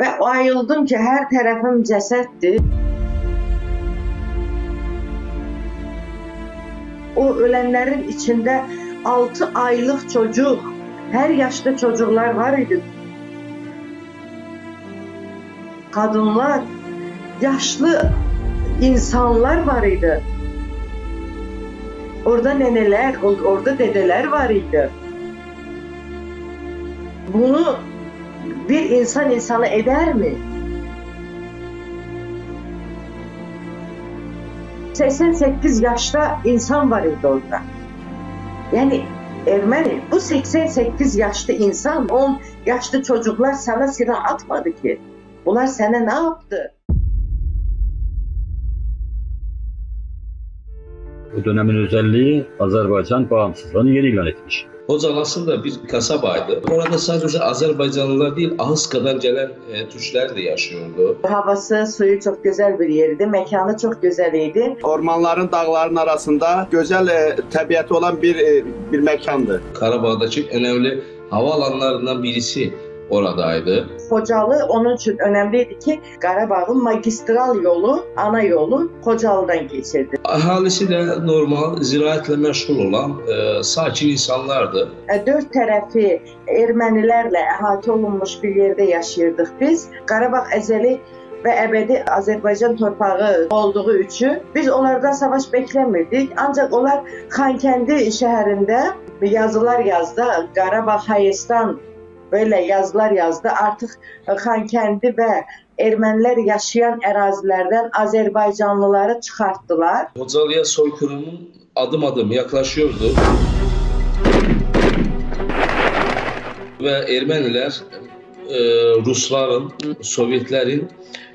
Və ayıldım ki, hər tərəfim cəsəddir. O ölənlərin içində 6 aylıq çocuq, hər yaşda çocuklar var idi. Kadınlar, yaşlı insanlar var idi. Orada neneler, orada dedeler var idi. Bunu bir insan insanı eder mi? 88 yaşta insan var idi orada. Yani Ermeni bu 88 yaşlı insan 10 yaşlı çocuklar sana silah atmadı ki. Bunlar sana ne yaptı? Bu dönemin özelliği Azerbaycan bağımsızlığını yeni ilan etmiş. Hocal aslında bir kasabaydı. Orada sadece Azerbaycanlılar değil, Ahıska'dan gelen e, Türkler de yaşıyordu. Havası, suyu çok güzel bir yerdi. Mekanı çok güzeldi. Ormanların, dağların arasında güzel e, təbiəti olan bir e, bir mekandı. Karabağ'daki önemli havaalanlarından birisi oradaydı. Xocalı onun için önemliydi ki Qarabağın magistral yolu, ana yolu Xocalı'dan geçirdi. Ahalisi de normal ziraatle meşgul olan e, sakin insanlardı. E, Dört tərəfi ermənilərlə əhatə olunmuş bir yerdə yaşayırdıq biz. Qarabağ əzəli və əbədi Azərbaycan torpağı olduğu üçün biz onlardan savaş bekləmirdik. Ancaq onlar Xankəndi şəhərində yazılar yazdı. Qarabağ Hayestan böyle yazılar yazdı. Artıq Xankəndi və ermənilər yaşayan ərazilərdən Azərbaycanlıları çıxartdılar. Hocalı'ya soykırımın adım adım yaklaşıyordu. Ve Ermeniler e, Rusların, Sovyetlerin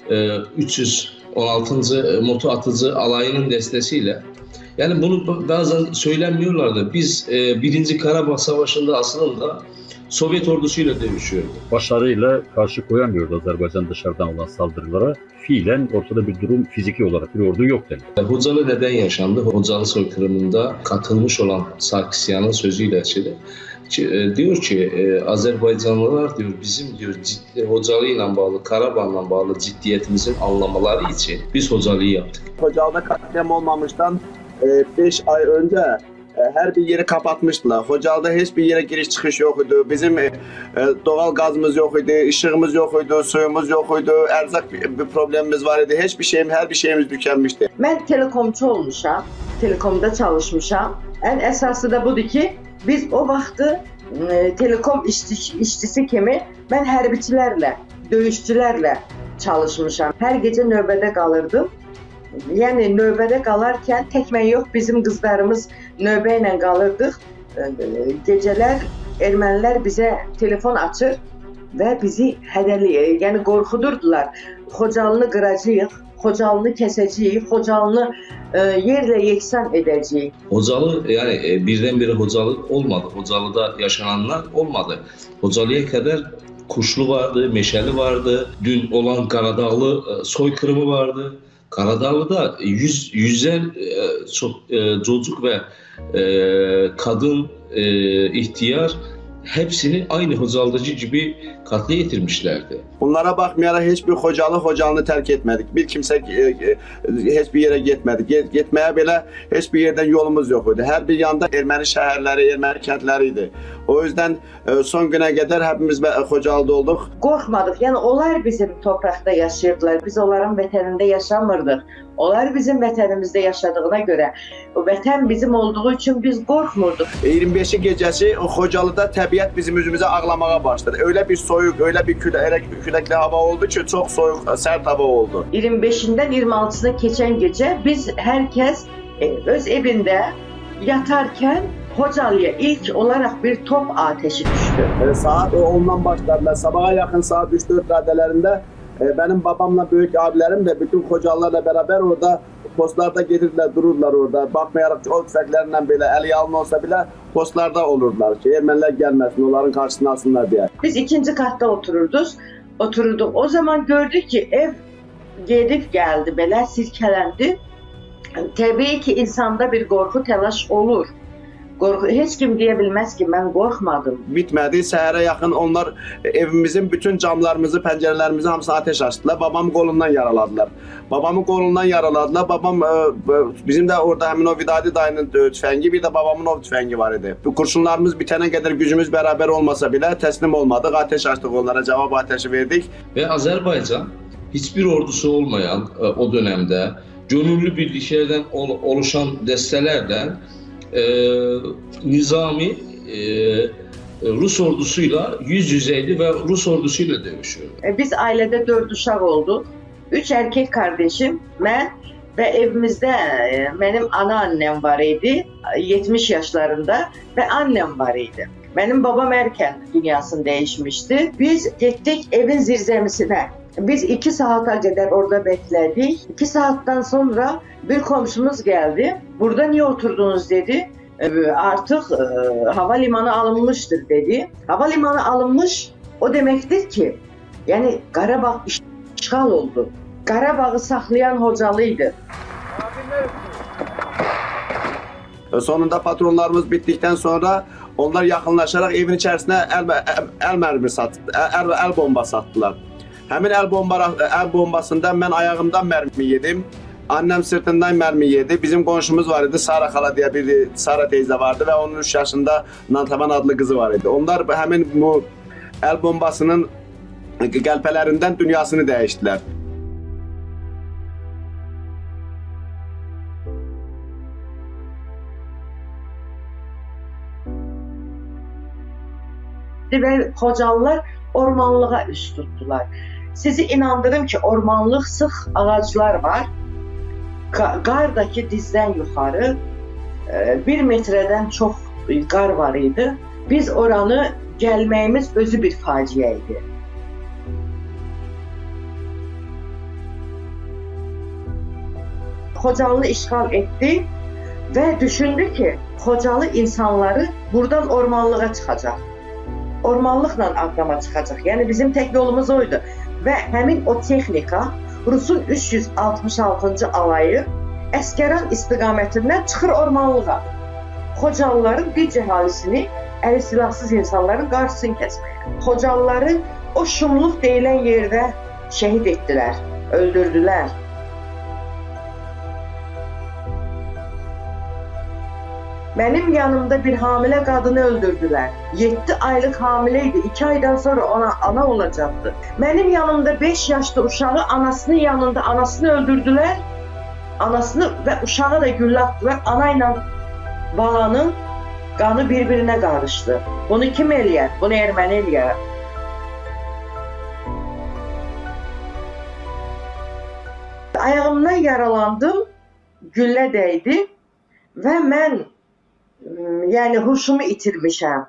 e, 316. moto atıcı alayının destesiyle yani bunu bazen söylenmiyorlardı. Biz e, Birinci Karabağ Savaşı'nda aslında Sovyet ordusuyla dövüşüyordu. Başarıyla karşı koyamıyordu Azerbaycan dışarıdan olan saldırılara. Fiilen ortada bir durum fiziki olarak bir ordu yok dendi. Hocalı neden yaşandı? Hocalı soykırımında katılmış olan Sarkisyan'ın sözüyle ki, e, diyor ki e, Azerbaycanlılar diyor bizim diyor ciddi, Hocalı ile bağlı Karabağ'la bağlı ciddiyetimizin anlamaları için biz Hocalı'yı yaptık. Xocalıda katliam olmamışdan 5 ay önce e, her bir yeri kapatmıştılar. Xocalıda hiçbir yere giriş çıkış yok idi. Bizim e, e, doğal gazımız yok idi, ışığımız yok idi, suyumuz yok idi, erzak bir, problemimiz var idi. Hiçbir şeyim, her bir şeyimiz tükenmişti. Mən telekomçu olmuşam, telekomda çalışmışam. Ən əsası da budur ki, biz o vaxtı e, telekom işçi, işçisi kimi mən hərbiçilərlə, döyüşçülərlə çalışmışam. Hər gecə növbədə qalırdım. Yəni növbədə qalarkən tək mən yox, bizim qızlarımız növbə ilə qalırdıq. Gecələr ermənilər bizə telefon açır və bizi hədələyir, yəni qorxudurdular. Xocalını qıracağıq, Xocalını kəsəcəyik, Xocalını e, yerlə yeksan edəcəyik. Hocalı yani e, birdenbire Hocalı olmadı. Hocalı'da yaşananlar olmadı. Hocalı'ya kadar Kuşlu vardı, Meşeli vardı. Dün olan Karadağlı e, soykırımı vardı. Karadağlı'da yüz, yüzer e, e, çocuk ve e, kadın, e, ihtiyar hepsini aynı Hocalı'daki gibi katli yetirmişlerdi. Bunlara baxmayaraq heç bir xocalı xocanını tərk etmədik. Bir kimsə e, e, heç bir yerə getmədik. Get, getməyə belə heç bir yerdən yolumuz yox idi. Hər bir yanda erməni şəhərləri, erməni kəndləri idi. O yüzden e, son günə qədər hepimiz Xocalıda olduq. Qorxmadıq. Yəni onlar bizim torpaqda yaşayırdılar. Biz onların vətənində yaşamırdıq. Onlar bizim vətənimizdə yaşadığına görə, vətən bizim olduğu üçün biz qorxmurduq. E, 25-ci gecəsi Xocalıda təbiət bizim üzümüzə ağlamağa başladı. Elə bir soyuq soğuk, öyle bir küle, külekli hava oldu ki çok soğuk, sert hava oldu. 25-dən 26-sına keçən gecə biz hər kəs e, öz evində yatarkən Xocalıya ilk olaraq bir top ateşi düşdü. E, saat 10'dan başladılar. Sabaha yakın saat 3-4 radelerinde e, benim babamla büyük abilerim ve bütün Xocalılarla beraber orada postlarda gelirdiler, dururlar orada. Bakmayarak o tüfeklerinden bile, el yalın olsa bile postlarda olurlar ki Ermeniler gelmesin, onların karşısına alsınlar diye. Biz ikinci katda otururduk. Oturduk. O zaman gördük ki ev gedib gəldi, belə silkələndi. Təbii ki, insanda bir qorxu, təlaş olur. Qorxu heç kim deyə bilməz ki, mən qorxmadım. Bitmədi. Səhərə yaxın onlar evimizin bütün camlarımızı, pəncərələrimizi hamısını ateş açdılar. Babamın qolundan yaraladılar. Babamın qolundan yaraladılar. Babam ə, ə, bizim də orada həmin o Vidadi dayının ə, tüfəngi, bir də babamın o tüfəngi var idi. Bu kurşunlarımız bitənə qədər gücümüz bərabər olmasa belə təslim olmadıq. Ateş açdıq onlara, cavab ateşi verdik. Ve Azerbaycan hiçbir ordusu olmayan e, o dönemde gönüllü birliklerden ol- oluşan e, nizami e, Rus ordusuyla yüz yüzeydi ve Rus ordusuyla dövüşüyordu. E, Biz ailədə 4 uşaq olduq. 3 erkek kardeşim, mən və evimizdə e, mənim ana annem var idi, 70 yaşlarında və annem var idi. Mənim babam erkən dünyasını dəyişmişdi. Biz getdik evin zirzəmisinə. Biz 2 saata qədər orada beklədik. 2 saatdan sonra bir komşumuz gəldi. Burada niye oturdunuz dedi. Artıq e, hava limanı alınmışdır dedi. Hava limanı alınmış o deməkdir ki, yəni Qarabağ iş- işğal oldu. Qarabağı saxlayan Hocalı idi. E, Sonunda patronlarımız bitdikdən sonra onlar yaxınlaşaraq evin içərisinə əl, əl, əl mərmi sat, əl, əl bomba satdılar. Həmin əl bomba əl bombasında mən ayağımdan mərmi yedim. Annem sırtından mərmi yedi. Bizim qonşumuz var idi. Sara xala deyə bir Sara teyzə vardı və onun 3 yaşında Nantaman adlı qızı var idi. Onlar həmin bu əl bombasının qəlpələrindən dünyasını dəyişdilər. Və Xocalılar ormanlığa üst tutdular. Sizi inandırım ki, ormanlıq sıx ağaclar var. Qa- Qardakı dizdən yuxarı 1 metrədən çox qar var idi. Biz oranı gəlməyimiz özü bir faciə idi. Xocalı işğal etdi və düşündü ki, Xocalı insanları buradan ormanlığa çıxacaq. Ormanlıqla ağdama çıxacaq. Yəni bizim tək yolumuz o idi. Və həmin o texnika Rusun 366-cı alayı Əskəran istiqamətindən çıxır ormanlığa. Xocalıların dinc əhalisini, əli silahsız insanların qarşısını kəsməyə. Xocalıları o şumluq deyilən yerdə şəhid etdilər, öldürdülər. Mənim yanımda bir hamilə qadını öldürdülər. 7 aylıq hamilə idi. 2 aydan sonra ona ana olacaqdı. Mənim yanımda 5 yaşlı uşağı anasının yanında anasını öldürdülər. Anasını və uşağı da güllə atdılar. Ana ilə balanın qanı bir-birinə qarışdı. Bunu kim eləyər? Bunu erməni eləyər. Ayağımdan yaralandım. Güllə dəydi və mən yəni huşumu itirmişəm.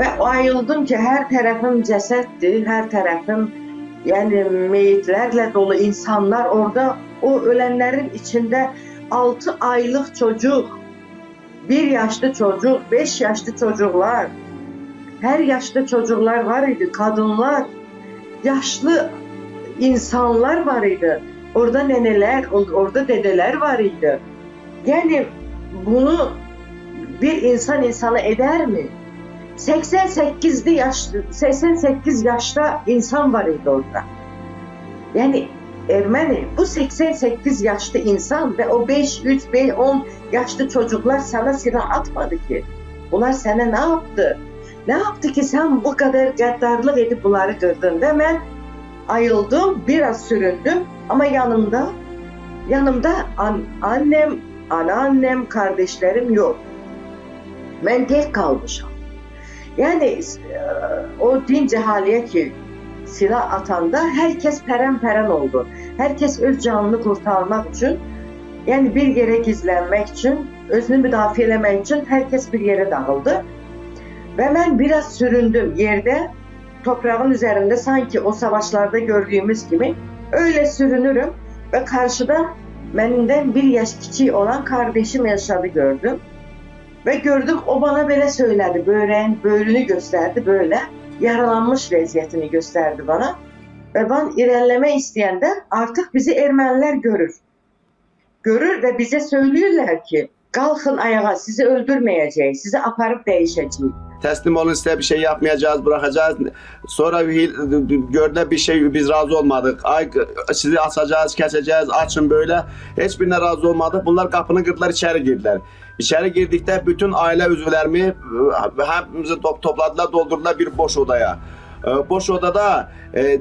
Və ayıldım ki, hər tərəfim cəsəddir, hər tərəfim yəni meyitlərlə dolu insanlar orada o ölənlərin içində 6 aylıq çocuk, 1 yaşlı çocuk, 5 yaşlı çocuklar, hər yaşlı çocuklar var idi, kadınlar, yaşlı insanlar var idi. Orada neneler, orada dedeler var idi. Yani bunu bir insan insana eder mi? 88'li yaşlı, 88 yaşta insan var idi orada. Yani Ermeni bu 88 yaşlı insan ve o 5, 3, 5, 10 yaşlı çocuklar sana silah atmadı ki. Bunlar sana ne yaptı? Ne yaptı ki sen bu kadar gaddarlık edip bunları kırdın ve ben ayıldım, biraz süründüm ama yanımda yanımda an, annem, anneannem, kardeşlerim yok. Ben tek kalmışım. Yani e, o din cehaliye ki silah atanda herkes peren-peren oldu. Herkes öz canını kurtarmak için, yani bir yere gizlenmek için, özünü müdafiə eləmək için herkes bir yere dağıldı. Ve ben biraz süründüm yerde, toprağın üzerinde sanki o savaşlarda gördüğümüz gibi öyle sürünürüm ve karşıda benden bir yaş küçük olan kardeşim yaşadı gördüm. Ve gördüm o bana böyle söyledi, böğreğin böğrünü gösterdi böyle, yaralanmış vəziyyətini gösterdi bana. Ve ben ilerleme isteyende artık bizi Ermeniler görür. görür ve bize söylüyorlar ki kalkın ayağa sizi öldürmeyeceğiz, sizi aparıp değişeceğiz. Teslim olun size bir şey yapmayacağız, bırakacağız. Sonra gördüler bir şey biz razı olmadık. Ay sizi asacağız, keseceğiz, açın böyle. Hiçbirine razı olmadık. Bunlar kapını kırdılar, içeri girdiler. İçeri girdikte bütün aile üzvlerimi e, hepimizi top, topladılar, doldurdular bir boş odaya. Boş odada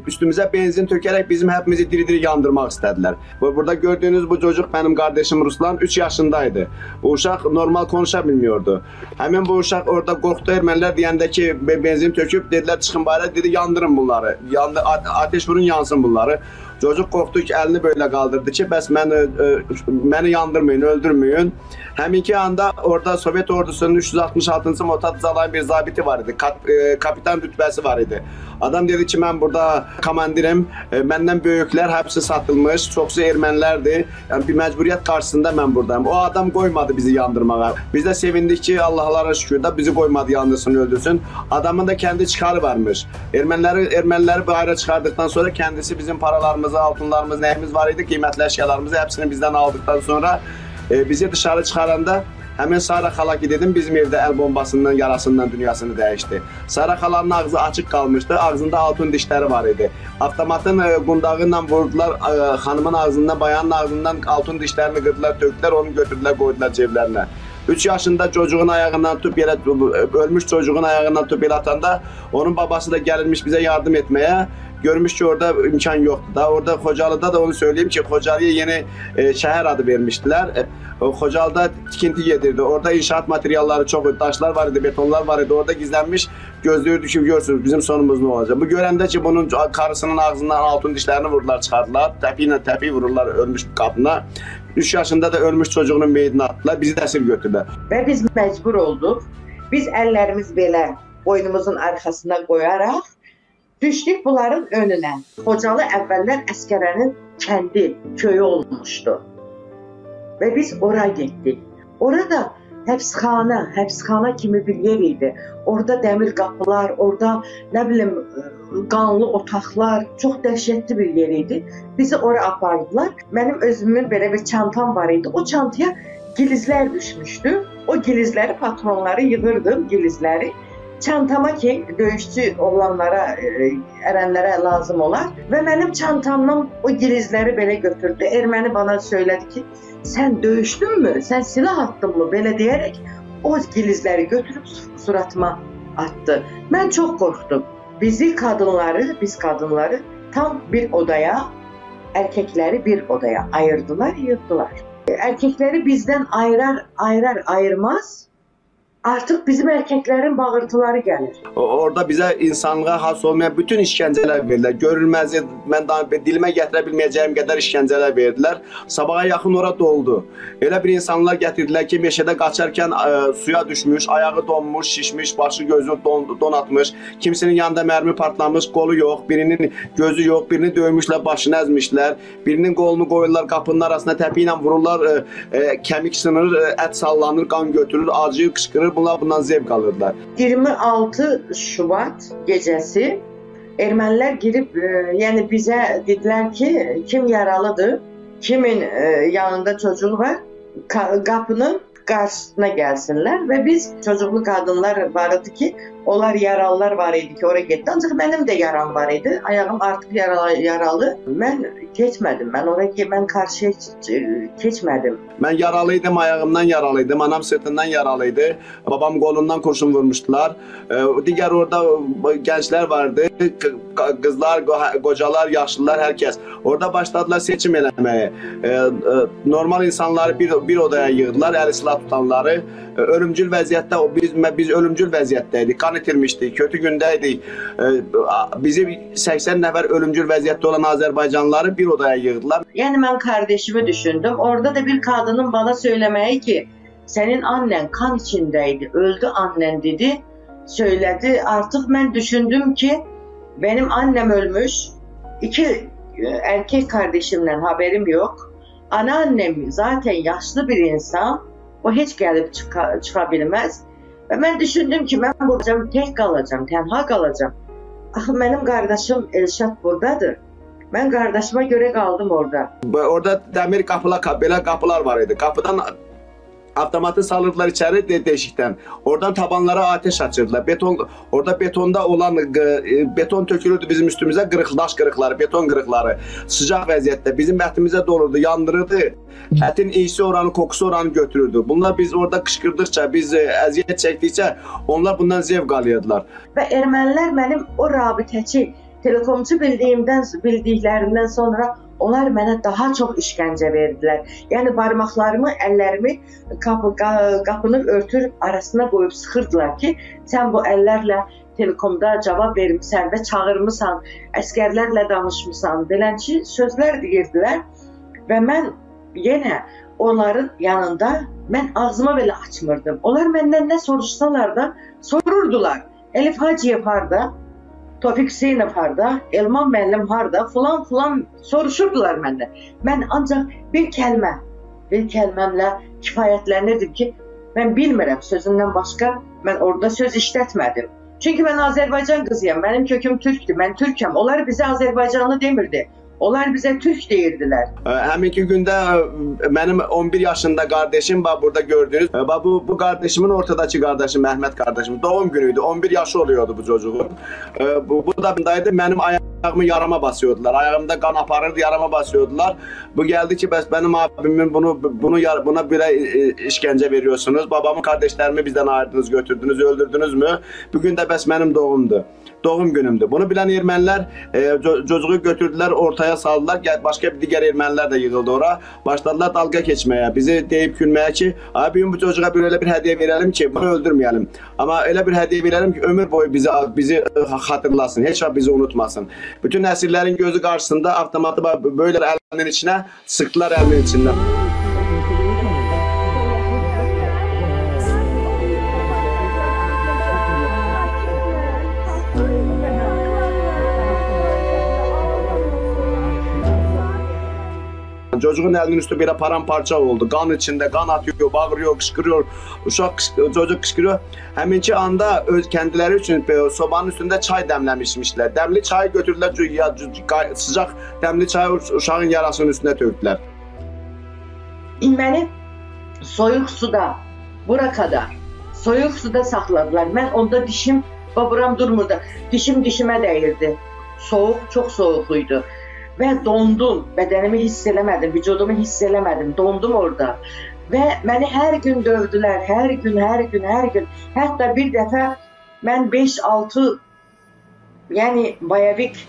üstümüzə benzin tökərək bizim həmimizi diri-diri yandırmaq istədilər. Burada gördüyünüz bu çocuq mənim qardaşım Ruslan 3 yaşındaydı. Bu uşaq normal konuşa bilmiyordu. Həmin bu uşaq orada qorxdu ermənilər deyəndə ki, benzin töküb dedilər çıxın bayıra, dedi yandırın bunları. Yandı ateş vurun yansın bunları. Çocuk korktu ki elini böyle kaldırdı ki bəs məni, e, məni yandırmayın, öldürmeyin. Həminki anda orada Sovet ordusunun 366-cı Motat Zalayın bir zabiti var idi. Kap, e, kapitan rütbəsi var idi. Adam dedi ki mən burada komandirim, e, məndən böyüklər hepsi satılmış, çoxsu ermənilərdir. Yəni bir məcburiyyət qarşısında mən buradayım. O adam qoymadı bizi yandırmağa. Biz də sevindik ki, Allahlara şükür də bizi qoymadı yandırsın, öldürsün. Adamın da kendi çıkarı varmış. Erməniləri erməniləri bayıra çıxardıqdan sonra kendisi bizim paralarımızı, altınlarımız, nəyimiz var idi, qiymətli əşyalarımızı hepsini bizdən aldıqdan sonra e, bizi dışarı çıxaranda Həmin Sara xala ki dedim bizim evdə əl bombasından yarasından dünyasını dəyişdi. Sara xalanın ağzı açıq qalmışdı, ağzında altın dişləri var idi. Avtomatın e, qundağı ilə vurdular e, xanımın ağzından, bayanın ağzından altın dişlərini qırdılar, tökdülər, onu götürdülər, qoydular ceblərinə. 3 yaşında çocuğun ayağından tutup yere ölmüş çocuğun ayağından tutup yere atanda onun babası da gelirmiş bize yardım etmeye. Görmüş ki orada imkan yoktu da. Orada Xocalı'da da onu söyleyeyim ki Xocalı'ya yeni e, şehir adı vermiştiler. E, Xocalı'da tikinti yedirdi. Orada inşaat materyalleri çok, taşlar var idi, betonlar var idi. Orada gizlenmiş gözlüğü düşüp görsünüz bizim sonumuz ne olacak. Bu görende ki bunun karısının ağzından altın dişlerini vurdular çıkardılar. Tepiyle tepi vururlar ölmüş kapına. 3 yaşında da ölmüş çocuğunun meyidini attılar. Bizi de esir götürdüler. Və biz məcbur olduq. Biz əllərimiz belə boynumuzun arxasına qoyaraq düşdük bunların önünə. Xocalı əvvəllər əskərənin kəndi, köyü olmuşdu. Və biz ora getdik. Orada həbsxana, həbsxana kimi bir yer idi. Orada dəmir qapılar, orada nə bilim qanlı otaqlar, çox dəhşətli bir yer idi. Bizi ora apardılar. Mənim özümün belə bir çantam var idi. O çantaya gilizlər düşmüşdü. O gilizləri, patronları yığırdım, gilizləri. Çantama ki, döyüşçü olanlara, e, ərənlərə lazım olar və mənim çantamdan o gilizləri belə götürdü. Erməni bana söylədi ki, sən döyüşdünmü? Sən silah attınmı? Belə deyərək o gilizləri götürüb suratıma attı. Mən çox qorxdum. Bizi kadınları, biz kadınları tam bir odaya, erkekleri bir odaya ayırdılar, yığdılar. Erkekleri bizden ayırar, ayırar, ayırmaz. Artık bizim erkeklerin bağırtıları gelir. O- Orada bize insanlığa has olmayan bütün işkenceler verdiler. Görülmez, ben daha dilime gətirə bilməyəcəyim qədər işkenceler verdiler. Sabaha yaxın ora doldu. Elə bir insanlar gətirdilər ki, meşədə qaçarkən ə, suya düşmüş, ayağı donmuş, şişmiş, başı gözü don, donatmış. Kimsinin yanında mərmi partlamış, qolu yox, birinin gözü yox, birini döymüşlər, başını əzmişlər. Birinin qolunu qoyurlar qapının arasına təpi ilə vururlar, ə, ə, kəmik sınır, ə, ət sallanır, qan götürür, acıyır, qışqırır. Bunlar bundan zevq alırlar. 26 Şubat gecəsi ermənilər girib, e, yəni bizə dedilər ki, kim yaralıdır, kimin e, yanında çocuğu var, ka- qapının qarşısına gəlsinlər və biz çocuqlu qadınlar var idi ki, onlar yaralılar var idi ki, oraya getdi. Ancaq mənim də yaram var idi. Ayağım artıq yaralı. yaralı. Mən keçmədim. Mən ki, mən qarşıya keç- keçmədim. Ben yaralıydım, ayağımdan yaralıydım, anam sırtından yaralıydı. Babam kolundan kurşun vurmuştular. Ee, diğer orada gençler vardı, K- kızlar, go- kocalar, yaşlılar, herkes. Orada başladılar seçim eləməyə. E, normal insanları bir, bir odaya yığdılar, əli silah tutanları. Ölümcül vəziyyətdə, biz, biz ölümcül vəziyyətdəydik, kan itirmişdik, kötü gündəydik. Ee, bizi 80 nəfər ölümcül vəziyyətdə olan Azərbaycanlıları bir odaya yığdılar. Yani ben kardeşimi düşündüm. Orada da bir kadının bana söylemeyi ki senin annen kan içindeydi, öldü annen dedi. Söyledi. Artık ben düşündüm ki benim annem ölmüş. İki e, erkek kardeşimden haberim yok. Anneannem zaten yaşlı bir insan. O hiç gelip çıka, çıkabilmez. Və mən düşündüm ki, mən buracam, tək qalacam, tənha qalacam. Axı mənim qardaşım Elşad burdadır. Mən qardaşıma görə qaldım orada. Orada dəmir qapılar, belə qapılar var idi. Qapıdan avtomatı salırdılar içeri de deşikten. Oradan tabanlara ateş açırdılar. Beton orada betonda olan e, beton tökülürdü bizim üstümüze kırık daş kırıkları, beton kırıkları. Sıcak vəziyyətdə bizim ətimize dolurdu, yandırırdı. Ətin iyisi oranı, kokusu oranı götürürdü. Bunlar biz orada qışqırdıqca, biz e, əziyyət çəkdikcə onlar bundan zevq alırdılar. Və ermənilər mənim o rabitəçi, telekomçu bildiyimdən, bildiklərindən sonra onlar mənə daha çox işgəncə verdilər. Yəni barmaqlarımı, əllərimi qapı, qa- qapının örtür arasına qoyub sıxırdılar ki, sən bu əllərlə telekomda cavab vermisən və çağırmısan, əskərlərlə danışmısan, beləçi sözlər deyirdilər və mən yenə onların yanında mən ağzımı belə açmırdım. Onlar məndən nə soruşsalar da sorurdular. Elif Hacıyev harda? Tofik Hüseynov harda? Elman müəllim harda? Filan filan soruşurdular məndən. Mən ancaq bir kəlmə, bir kəlməmlə kifayətlənirdim ki, mən bilmirəm sözündən başqa mən orada söz işlətmədim. Çünki mən Azərbaycan qızıyam. Mənim köküm türkdür. Mən türkəm. Onlar bizə Azərbaycanlı demirdi. Onlar bizə türk deyirdilər. Ə, Həminki gündə ə, mənim 11 yaşında qardaşım var burada gördüyünüz. Ə, bax, Bu bu qardaşımın ortadakı qardaşım Məhməd qardaşım doğum günü idi. 11 yaşı oluyordu bu çocuğun. Ə, Bu bu da bundaydı. Mənim ayağımı yarama basıyordular. Ayağımda kan aparırdı, yarama basıyordular. Bu geldi ki bəs benim abimin bunu bunu buna belə e, işgəncə veriyorsunuz. Babamın kardeşlerimi bizden ayırdınız, götürdünüz, öldürdünüz mü? Bugün de bəs benim doğumdu. Doğum günümdü. Bunu bilen ermənilər e, çocuğu götürdüler, ortaya saldılar. Başka bir diğer ermənilər de yığıldı ora. Başladılar dalga geçmeye. Bizi deyip gülmeye ki, abi bu çocuğa böyle bir hediye verelim ki bunu öldürmeyelim. Ama öyle bir hediye verelim ki ömür boyu bizi bizi e, hatırlasın. Hiç bizi unutmasın. Bütün nesillerin gözü karşısında avtomatı böyle elinin içine sıktılar elinin içinden. Çocuğun elinin üstü böyle paramparça oldu. Kan içinde, kan atıyor, bağırıyor, kışkırıyor. Uşaq kışk- çocuk kışkırıyor. Həminki anda öz kendileri için sobanın üstünde çay demlemişmişler. Demli çay götürdüler, sıcak demli çayı uş- uşağın yarasının üstüne döktüler. Məni soyuq suda bura kadar soyuq suda saxladılar. Mən onda dişim baburam durmurdu. Dişim dişimə dəyirdi. Soğuq, çox soğuq idi. Və dondum. Bədənimi hiss eləmədim, vücudumu hiss eləmədim. Dondum orada. Və məni hər gün dövdülər, hər gün, hər gün, hər gün. Hətta bir dəfə mən 5-6 yəni Bayavik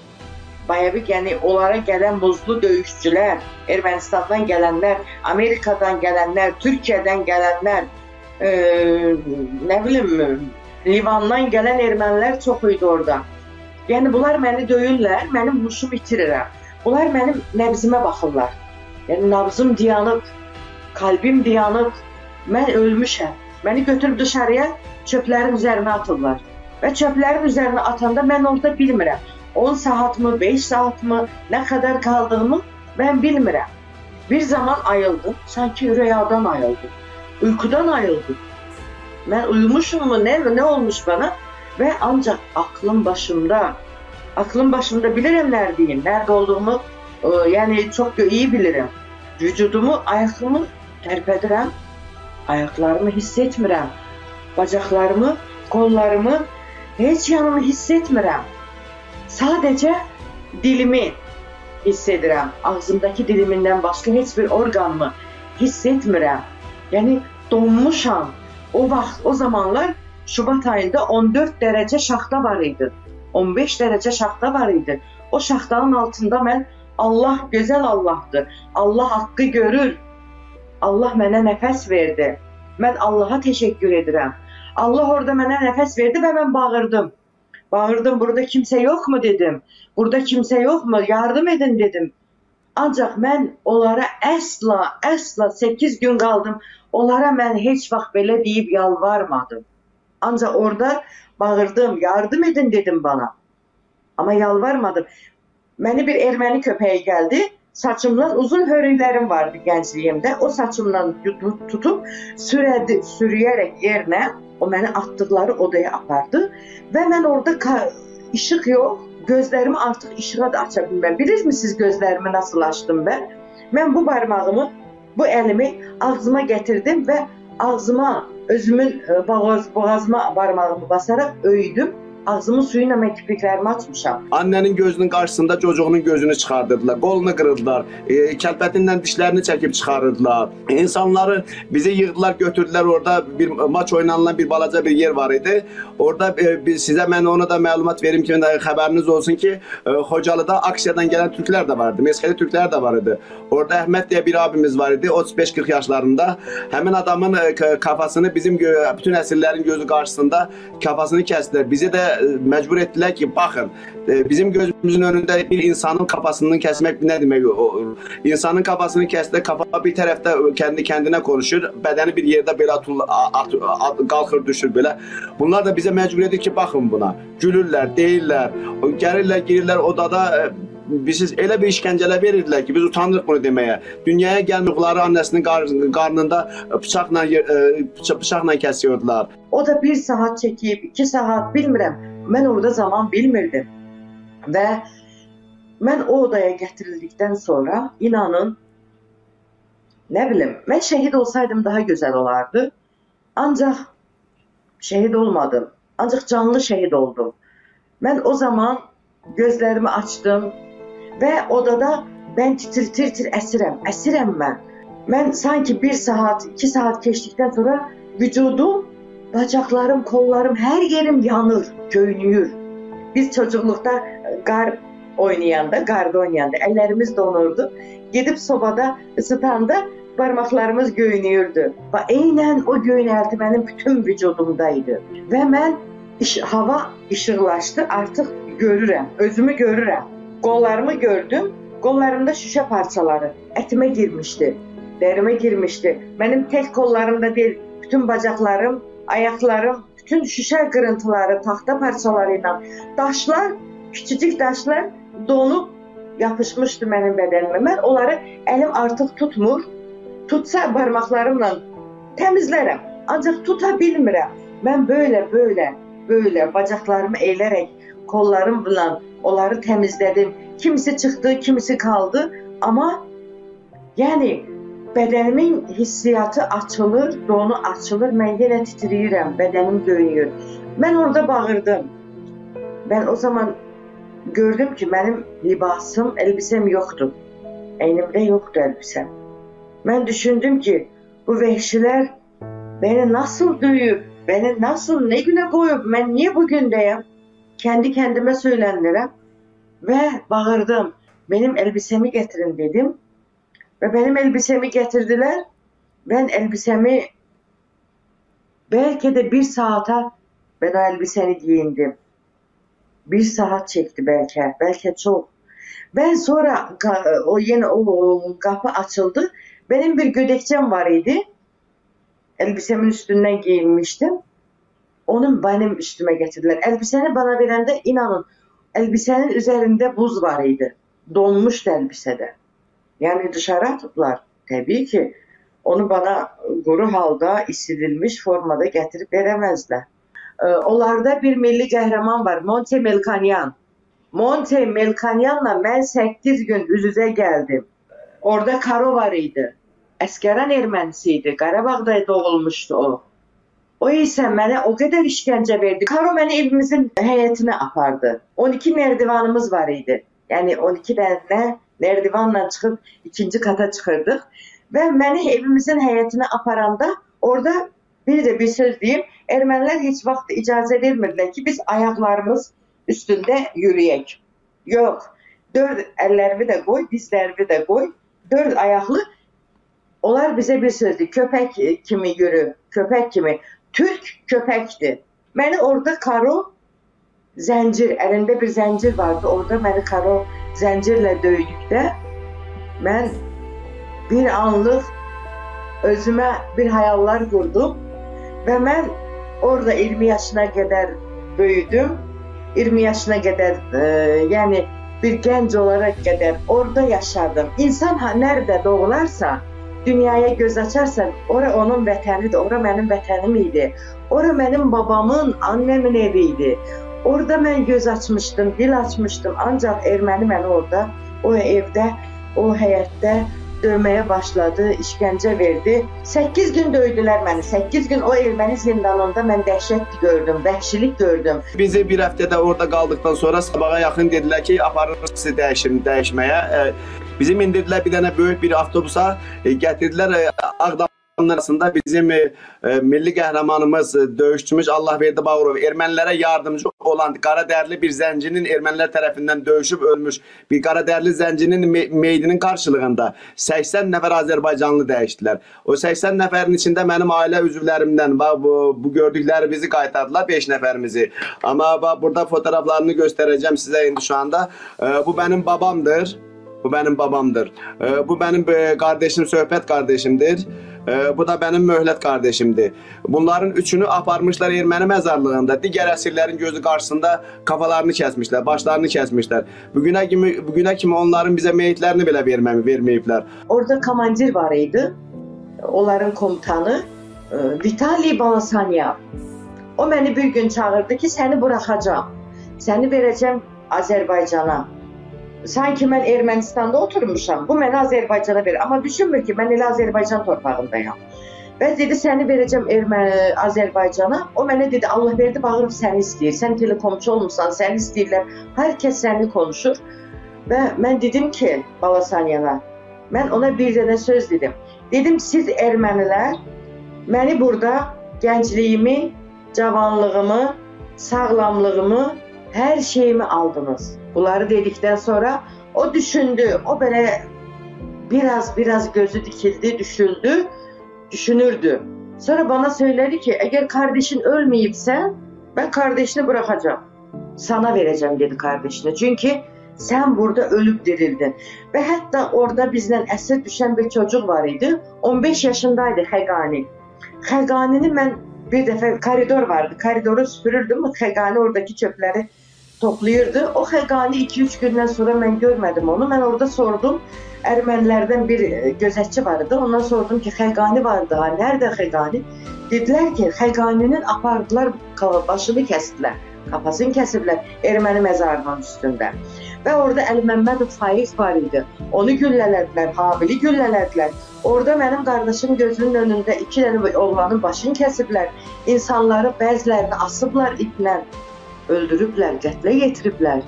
Bayavik yəni onlara gələn buzlu döyüşçülər, Ermənistandan gələnlər, Amerikadan gələnlər, Türkiyədən gələnlər, e, nə bilim, Livandan gələn ermənilər çox idi orada. Yəni bunlar məni döyürlər, mənim huşumu itirirəm. Bunlar mənim nəbzimə baxırlar. Yəni nabzım dayanıb, kalbim dayanıb, mən ölmüşəm. Məni götürüb dışarıya çöplərin üzərinə atırlar. Və çöplərin üzərinə atanda mən orada bilmirəm. 10 saatmı, 5 saatmı, nə qədər qaldığımı mən bilmirəm. Bir zaman ayıldım, sanki rüyadan ayıldım. Uykudan ayıldım. Mən uyumuşummu, nə, nə olmuş bana? Və ancaq aklım başımda, aklım başımda bilirəm nərdəyim, nerede olduğumu, e, yəni çox iyi bilirəm. Vücudumu, ayağımı tərpədirəm, ayaqlarımı hiss etmirəm. Bacaqlarımı, qollarımı, heç yanımı hiss etmirəm. Sadəcə dilimi hiss edirəm. Ağzımdakı dilimindən başqa heç bir orqanımı hiss etmirəm. Yəni donmuşam. O vaxt, o zamanlar Şubat ayında 14 dərəcə şaxta var idi. 15 dərəcə şaxta var idi. O şaxtanın altında mən Allah gözəl Allahdır. Allah haqqı görür. Allah mənə nəfəs verdi. Mən Allaha təşəkkür edirəm. Allah orada mənə nəfəs verdi və mən bağırdım. Bağırdım, burada kimsə yoxmu dedim. Burada kimsə yoxmu? Yardım edin dedim. Ancaq mən onlara əsla, əsla 8 gün qaldım. Onlara mən heç vaxt belə deyib yalvarmadım. Ancaq orada bağırdım, yardım edin dedim bana. Amma yalvarmadım. Məni bir erməni köpəyi gəldi. Saçımdan uzun hörüklərim vardı gəncliyimdə. O saçımdan tut- tutub sürədi, sürüyərək yerinə o məni atdıqları odaya apardı və mən orada işıq yox, gözlərimi artıq işığa da aça bilmirəm. Bilirsiniz gözlərimi nasıl açdım mən? Mən bu barmağımı, bu əlimi ağzıma gətirdim və ağzıma өзімнің бағазыма бармағымды басарақ өйдім Ağzımın suyuyla mən kipriklərimi açmışam. Annenin gözünün qarşısında çocuğunun gözünü çıxardırdılar, qolunu qırırdılar, e, kəlbətindən dişlərini çəkib çıxarırdılar. İnsanları bizi yığdılar, götürdülər orada bir maç oynanılan bir balaca bir yer var idi. Orada e, sizə mən ona da məlumat verim ki, xəbəriniz olsun ki, e, Xocalıda aksiyadan gələn türklər də vardı, Mesxəli türklər də var idi. Orada Əhməd deyə bir abimiz var idi, 35-40 yaşlarında. Həmin adamın e, kafasını bizim bütün əsirlərin gözü qarşısında kafasını kəsdilər. Bizi də e, mecbur ettiler ki bakın e, bizim gözümüzün önünde bir insanın kafasını kesmek ne demek? İnsanın kafasını kesti, kafa bir tarafta kendi kendine konuşur, bedeni bir yerde böyle atul, at, at- kalkır düşür böyle. Bunlar da bize mecbur ediyor ki bakın buna. Gülürler, değiller, gelirler, girirler odada bizi elə bir işgəncələr verirdilər ki, biz utanırıq bunu deməyə. Dünyaya gəlməkləri annesinin qar- qarnında bıçaqla e, bıça- bıçaqla kəsiyordular. O da bir saat çekip, iki saat bilmirəm. Mən orada zaman bilmirdim. Və mən o odaya gətirildikdən sonra inanın nə bilim, mən şəhid olsaydım daha gözəl olardı. Ancaq şəhid olmadım. Ancaq canlı şəhid oldum. Mən o zaman gözlərimi açdım və odada mən titir-tir əsirəm, əsirəm mən. Mən sanki bir saat, iki saat keçdikdən sonra vücudum Bacaklarım, kollarım, her yerim yanır, göynüyür. Biz çocukluqda e, qar oynayanda, qarda oynayanda əllərimiz donurdu. Gedib sobada ısıtanda barmaqlarımız göynüyürdü. Və eynən o göynərti mənim bütün vücudumdaydı. Və mən iş, hava işıqlaşdı, artıq görürəm, özümü görürəm. Qollarımı gördüm, qollarımda şüşə parçaları ətimə girmişdi, dərimə girmişdi. Mənim tək qollarımda deyil, bütün bacaqlarım, ayaqlarım, bütün şüşə qırıntıları, taxta parçaları ilə daşlar, küçücük daşlar donub yapışmışdı mənim bədənimə. Mən onları əlim artıq tutmur. Tutsa barmaqlarımla təmizlərəm, ancaq tuta bilmirəm. Mən belə, belə, belə bacaqlarımı elərək kollarımla onları təmizlədim. Kimisi çıxdı, kimisi qaldı, amma yəni bədənimin hissiyatı açılır, donu açılır, mən yenə titrəyirəm, bədənim göynüyür. Mən orada bağırdım. Ben o zaman gördüm ki benim libasım, elbisem yoktu. Eynimde yoktu elbisem. Ben düşündüm ki bu vəhşilər beni nasıl döyüb, beni nasıl ne güne koyup, ben niye bugündeyim? Kendi kendime söylendirəm ve bağırdım. Benim elbisemi getirin dedim. Ve benim elbisemi getirdiler. Ben elbisemi belki de bir saata ben o elbiseni giyindim. Bir saat çekti belki, belki çok. Ben sonra o yeni o kapı açıldı. Benim bir gödekçem var idi. Elbisemin üstünden giyinmiştim. Onun benim üstüme getirdiler. Elbiseni bana verende inanın elbisenin üzerinde buz var idi. Donmuştu elbisede. Yani dışarı attılar. Tabii ki onu bana kuru halda isirilmiş formada getirip veremezler. Ee, Onlarda bir milli qəhrəman var, Monte Melkonyan. Monte Melkonyanla mən 8 gün üz-üzə gəldim. Orada Karo var idi. Əskəran ermənisi idi. Qarabağda doğulmuşdu o. O isə mənə o qədər işgəncə verdi. Karo məni evimizin həyətinə apardı. 12 nərdivanımız var idi. Yəni 12 dənə nərdivanla çıxıb ikinci kata çıxırdıq və məni evimizin həyətinə aparanda orada bir də bir söz deyim. Ermənilər heç vaxt icazə vermirdilər ki, biz ayaqlarımız üstündə yürüyək. Yox. Dörd əllərimi də qoy, dizlərimi də qoy. Dörd ayaqlı onlar bizə bir sözdür. Köpək kimi yürü, köpək kimi. Türk köpəkdir. Məni orada Karo zəncir, əlində bir zəncir vardı. Orada məni Karo zəncirlə döydükdə mən bir anlıq özümə bir hayallar qurdum və mən orada 20 yaşına qədər böyüdüm. 20 yaşına qədər, e, yəni bir gənc olaraq qədər orada yaşadım. İnsan ha nerede doğularsa, dünyaya göz açarsa, ora onun vətənidir, ora mənim vətənim idi. Ora mənim babamın, annemin evi idi. Orada mən göz açmışdım, dil açmışdım. Ancaq erməni məni orada, o evdə, o həyətdə döyməyə başladı, işgəncə verdi. 8 gün döydülər məni. 8 gün o erməni zindanında mən dəhşət gördüm, vəhşilik gördüm. Bizi bir həftədə orada qaldıqdan sonra sabaha yaxın dedilər ki, aparırıq sizi dəyişim, dəyişməyə. E, Bizi mindirdilər bir dənə böyük bir avtobusa, e, gətirdilər e, arasında bizim e, e, milli qəhrəmanımız, e, döyüşçümüz Allahverdi Bağırov ermənilərə yardımcı olan qara dərli bir zəncinin ermənilər tərəfindən döyüşüb ölmüş bir qara dərli zəncinin me meydinin qarşılığında 80 nəfər Azərbaycanlı dəyişdilər. O 80 nəfərin içində mənim ailə üzvlərimdən bax bu, bu gördüklərimizi qaytardılar 5 nəfərimizi. Amma burada fotoğraflarını göstərəcəm sizə indi şu anda. E, bu mənim babamdır. Bu benim babamdır. E, bu benim e, kardeşim, söhbət kardeşimdir. E, bu da benim möhlət kardeşimdir. Bunların üçünü aparmışlar erməni məzarlığında. Digər əsirlərin gözü qarşısında kafalarını kəsmişlər, başlarını kəsmişlər. Bugünə kimi bugünə kimi onların bizə meyitlərini belə verməmi verməyiblər. Orada komandir var idi. Onların komutanı e, Vitali Balasanyan. O məni bir gün çağırdı ki, səni buraxacağam. Səni verəcəm Azərbaycana. Sanki mən Ermənistanda oturmuşam. Bu məni Azərbaycana verir. Amma düşünmür ki, mən elə Azərbaycan torpağındayam. Və dedi səni verəcəm Erməni Azərbaycana. O mənə dedi Allah verdi bağırıb səni istəyir. Sən telekomçu olmusan, səni istəyirlər. Hər kəs səni konuşur. Və mən dedim ki, Balasanyana, mən ona bir dənə söz dedim. Dedim siz ermənilər məni burada gəncliyimi, cavanlığımı, sağlamlığımı, hər şeyimi aldınız. Bunları dedikdən sonra o düşündü. O belə biraz biraz gözü dikildi, düşündü, düşünürdü. Sonra bana söyledi ki eğer kardeşin ölmeyipse ben kardeşini bırakacağım. Sana vereceğim dedi kardeşine. Çünkü sen burada ölüp dirildin. Ve hatta orada bizden əsir düşen bir çocuk var idi. 15 yaşındaydı Xəqani. Xəqanini mən bir dəfə koridor vardı. Koridoru süpürürdüm. Xəqani oradaki çöpleri toplayırdı. O Xəqani 2-3 gündən sonra mən görmədim onu. Mən orada sordum. Ermənilərdən bir e, gözətçi vardı. Ondan sordum ki, Xəqani vardı. Nerede Xəqani? Dedilər ki, Xəqaninin apardılar, başını kəsdilər. Kafasını kəsiblər erməni məzarının üstündə. Və orada Əli Məmmədov Faiz var idi. Onu güllələdilər, Habili güllələdilər. Orada mənim qardaşım gözünün önündə iki dənə oğlanın başını kəsiblər. İnsanları bəzilərini asıblar iplə, öldürüblər, qətlə yetiriblər.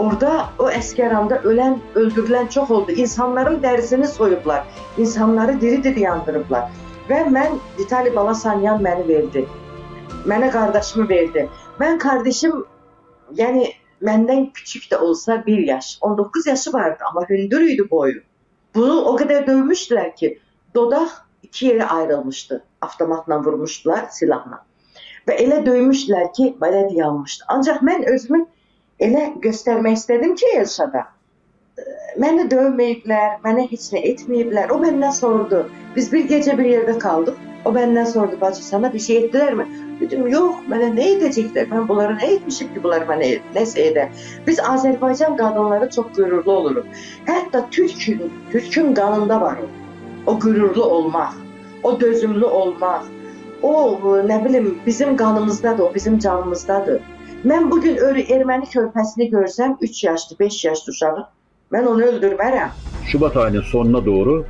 Orada o əskəranda ölən, öldürülən çox oldu. İnsanların dərisini soyublar. İnsanları diri-diri yandırıblar. Və mən Vitali Balasanyan məni verdi. Mənə qardaşımı verdi. Mən qardaşım yəni məndən küçük də olsa 1 yaş, 19 yaşı vardı, amma hündür idi boyu. Bunu o qədər dövmüşdülər ki, dodaq iki yerə ayrılmışdı. Avtomatla vurmuşdular silahla. Və elə döymüşdülər ki, belə dayanmışdı. Ancaq mən özümü elə göstərmək istədim ki, Elşada. Məni dövməyiblər, mənə heç nə etməyiblər. O məndən sordu. Biz bir gecə bir yerdə qaldıq. O məndən sordu, bacı sana bir şey etdilər mi? Dedim, yox, mənə nə edəcəklər? Mən bunlara nə etmişim ki, bunlar mənə nəsə edə? Biz Azərbaycan qadınları çox qürurlu oluruq. Hətta Türkün, Türkün qanında var o. O qürurlu olmaq, o dözümlü olmaq. O, nə bilim, bizim qanımızdadır, o bizim canımızdadır. Mən bu gün erməni körpəsini görsəm, 3 yaşlı, 5 yaşlı uşağı, mən onu öldürmərəm. Şubat ayının sonuna doğru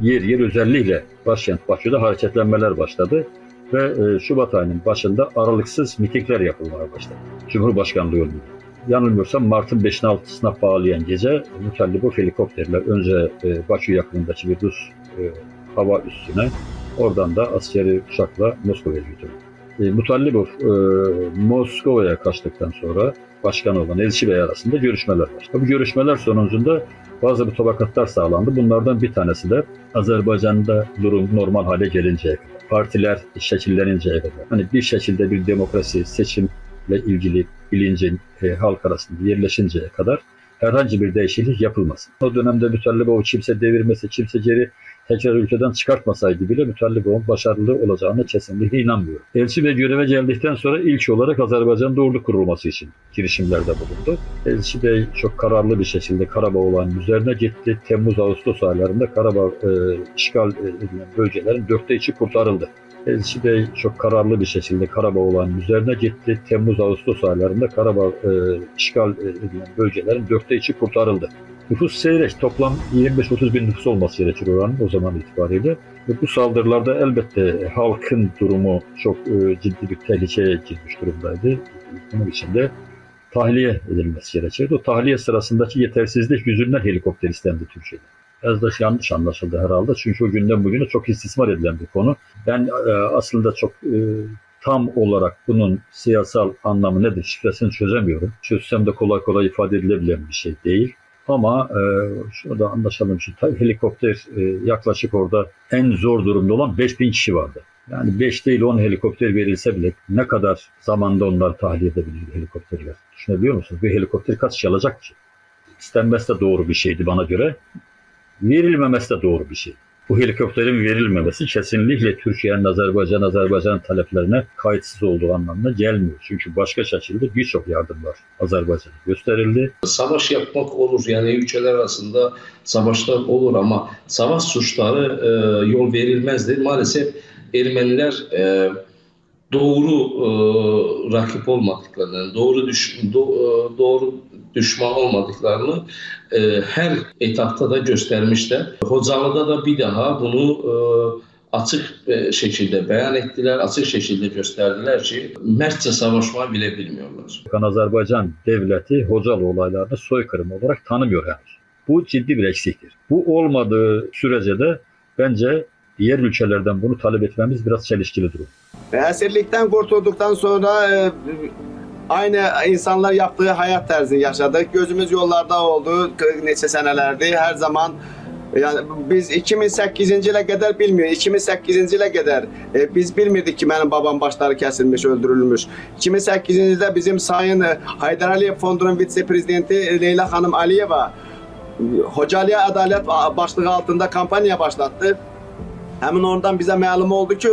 yer yer özellikle başkent Bakü'de hareketlenmeler başladı ve e, Şubat ayının başında aralıksız mitingler yapılmaya başladı. Cumhurbaşkanlığı yolunda. Yanılmıyorsam Mart'ın 5'ine 6'sına bağlayan gece Mutallibov helikopterler önce e, Bakü yakınındaki bir Rus e, hava üssüne oradan da askeri uçakla Moskova'ya götürdü. E, Mutallibov e, Moskova'ya kaçtıktan sonra başkan olan Elçi Bey arasında görüşmeler başladı. Bu görüşmeler sonucunda bazı bu tabakatlar sağlandı. Bunlardan bir tanesi de Azerbaycan'da durum normal hale gelinceye kadar, partiler şekilleninceye kadar, hani bir şekilde bir demokrasi, seçimle ilgili bilincin e, halk arasında yerleşinceye kadar herhangi bir değişiklik yapılmasın. O dönemde Mütellibov'u kimse devirmesi, kimse geri tekrar ülkeden çıkartmasaydı bile Mütellibov'un başarılı olacağına kesinlikle inanmıyorum. Elçi ve göreve geldikten sonra ilk olarak Azerbaycan'da ordu kurulması için girişimlerde bulundu. Elçi Bey çok kararlı bir şekilde Karabağ olayının üzerine gitti. Temmuz-Ağustos aylarında Karabağ e, işgal edilen bölgelerin dörtte içi kurtarıldı. Elçi de çok kararlı bir şekilde Karabağ olanın üzerine gitti. Temmuz-Ağustos aylarında Karabağ e, işgal edilen bölgelerin dörtte içi kurtarıldı. Nüfus seyrek. Toplam 25-30 bin nüfus olması gerekir oranın o zaman itibariyle. Bu saldırılarda elbette halkın durumu çok e, ciddi bir tehlikeye girmiş durumdaydı. Bunun için de tahliye edilmesi gerekirdi. O tahliye sırasındaki yetersizlik yüzünden helikopter istendi Türkiye'de. Biraz da yanlış anlaşıldı herhalde. Çünkü o günden bugüne çok istismar edilen bir konu. Ben e, aslında çok e, tam olarak bunun siyasal anlamı nedir şifresini çözemiyorum. Çözsem de kolay kolay ifade edilebilen bir şey değil. Ama e, şurada anlaşalım ki helikopter e, yaklaşık orada en zor durumda olan 5000 kişi vardı. Yani 5 değil 10 helikopter verilse bile ne kadar zamanda onlar tahliye edebilir helikopterler? Düşünebiliyor musunuz? Bir helikopter kaç kişi alacak ki? İstenmesi de doğru bir şeydi bana göre. Verilmemesi de doğru bir şey. Bu helikopterin verilmemesi kesinlikle Türkiye'nin Azerbaycan, Azerbaycan taleplerine kayıtsız olduğu anlamına gelmiyor. Çünkü başka şekilde birçok yardım var Azerbaycan'a gösterildi. Savaş yapmak olur yani ülkeler arasında savaşlar olur ama savaş suçları e, yol verilmezdi. Maalesef Ermeniler e, doğru e, rakip olmadıklarını, doğru düş, do, e, doğru düşman olmadıklarını e, her etapta da göstermişler. Hocalı'da da bir daha bunu e, açık e, şekilde beyan ettiler, açık şekilde gösterdiler ki mertçe savaşmayı bile bilmiyorlar. Azerbaycan devleti Hocalı olaylarını soykırım olarak tanımıyor henüz. Bu ciddi bir eksiktir. Bu olmadığı sürece de bence diğer ülkelerden bunu talep etmemiz biraz çelişkili durum. Esirlikten kurtulduktan sonra e, aynı insanlar yaptığı hayat tarzı yaşadık. Gözümüz yollarda oldu neçə senelerdi. Her zaman yani biz 2008-ci ilə qədər bilmiyor. 2008-ci ilə qədər e, biz bilmirdik ki, mənim babam başları kesilmiş, öldürülmüş. 2008-ci ildə bizim Sayın e, Haydar Aliyev Fondunun vitse-prezidenti Leyla Xanım Aliyeva Hocalıya Adalet başlığı altında kampanya başlattı. Hemen oradan bize məlum oldu ki,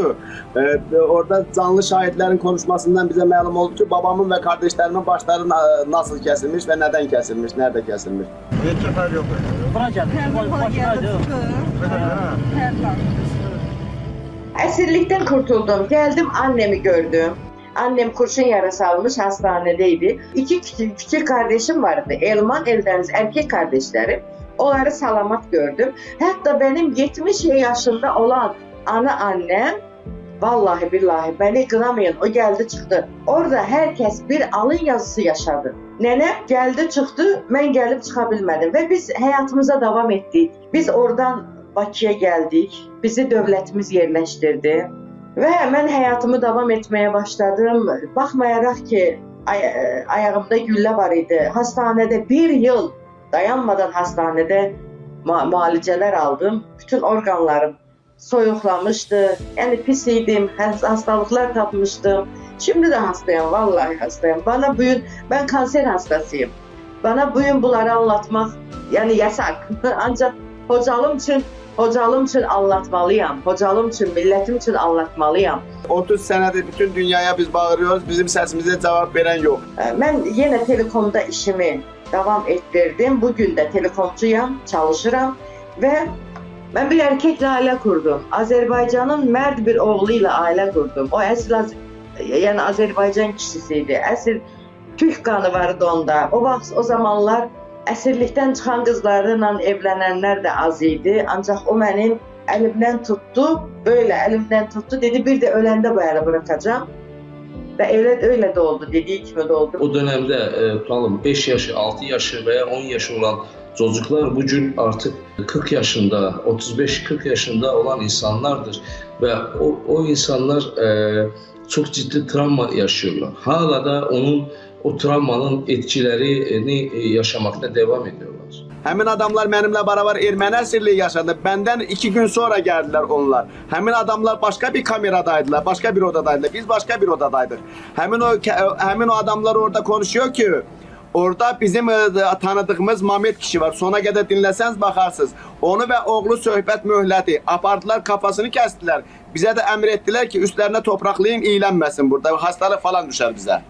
e, orada canlı şahitlerin konuşmasından bize məlum oldu ki, babamın ve kardeşlerimin başları nasıl kesilmiş ve neden kesilmiş, nerede kesilmiş. Bir sefer yok. Geldi. Başınaydı. Esirlikten kurtuldum. Geldim annemi gördüm. Annem kurşun yarası almış hastanedeydi. İki küçük, küçük kardeşim vardı. Elman, Eldeniz erkek kardeşlerim. Onları salamat gördüm. Hatta benim 70 yaşında olan ana annem Vallahi billahi beni kınamayın o geldi çıktı. Orada herkes bir alın yazısı yaşadı. Nene geldi çıktı ben gelip çıkabilmedim ve biz hayatımıza devam ettik. Biz oradan Bakıya geldik. Bizi devletimiz yerleştirdi. Ve hemen hayatımı devam etmeye başladım. Bakmayarak ki ay ayağımda gülle var idi. Hastanede bir yıl dayanmadan hastanede mu mualicələr aldım. Bütün orqanlarım soyuqlamışdı. Yəni pis idim, hastalıklar tapmışdım. Şimdi de hastayım, vallahi hastayım. Bana bugün, ben kanser hastasıyım. Bana bugün bunları anlatmak, yani yasak. Ancak hocalım için Hocalım için anlatmalıyam. Hocalım için, milletim için anlatmalıyam. 30 senedir bütün dünyaya biz bağırıyoruz. Bizim sesimize cevap veren yok. Ben yine telekomda işimi davam etdirdim. Bugün də telefonçuyam, çalışıram və mən bir erkəklə ailə qurdum. Azərbaycanın mərd bir oğlu ilə ailə qurdum. O əsl az yəni Azərbaycan kişisi idi. Əsl türk qanı var idi onda. O vaxt o zamanlar əsirlikdən çıxan qızlarla evlənənlər də az idi. Ancaq o mənim əlimdən tutdu, belə əlimdən tutdu, dedi bir də öləndə bu əli buraxacağam. Ve öyle, öyle de oldu. Dediği gibi de oldu. O dönemde e, tutalım 5 yaşı, 6 yaşı veya 10 yaşı olan çocuklar bugün artık 40 yaşında, 35-40 yaşında olan insanlardır. Ve o, o insanlar e, çok ciddi travma yaşıyorlar. Hala da onun o travmanın etkilerini e, yaşamakta devam ediyorlar. Həmin adamlar mənimlə beraber erməni əsirliyi yaşadı. Benden iki gün sonra geldiler onlar. Həmin adamlar başka bir kameradaydılar, başka bir odadaydılar. Biz başka bir odadaydık. Həmin o həmin o adamlar orada konuşuyor ki, Orada bizim e, tanıdığımız Mamet kişi var. Sona kadar dinleseniz bakarsınız. Onu ve oğlu söhbət möhləti. Apardılar kafasını kestiler. Bize de emrettiler ki üstlerine topraklayın iyilenmesin burada. Hastalık falan düşer bize.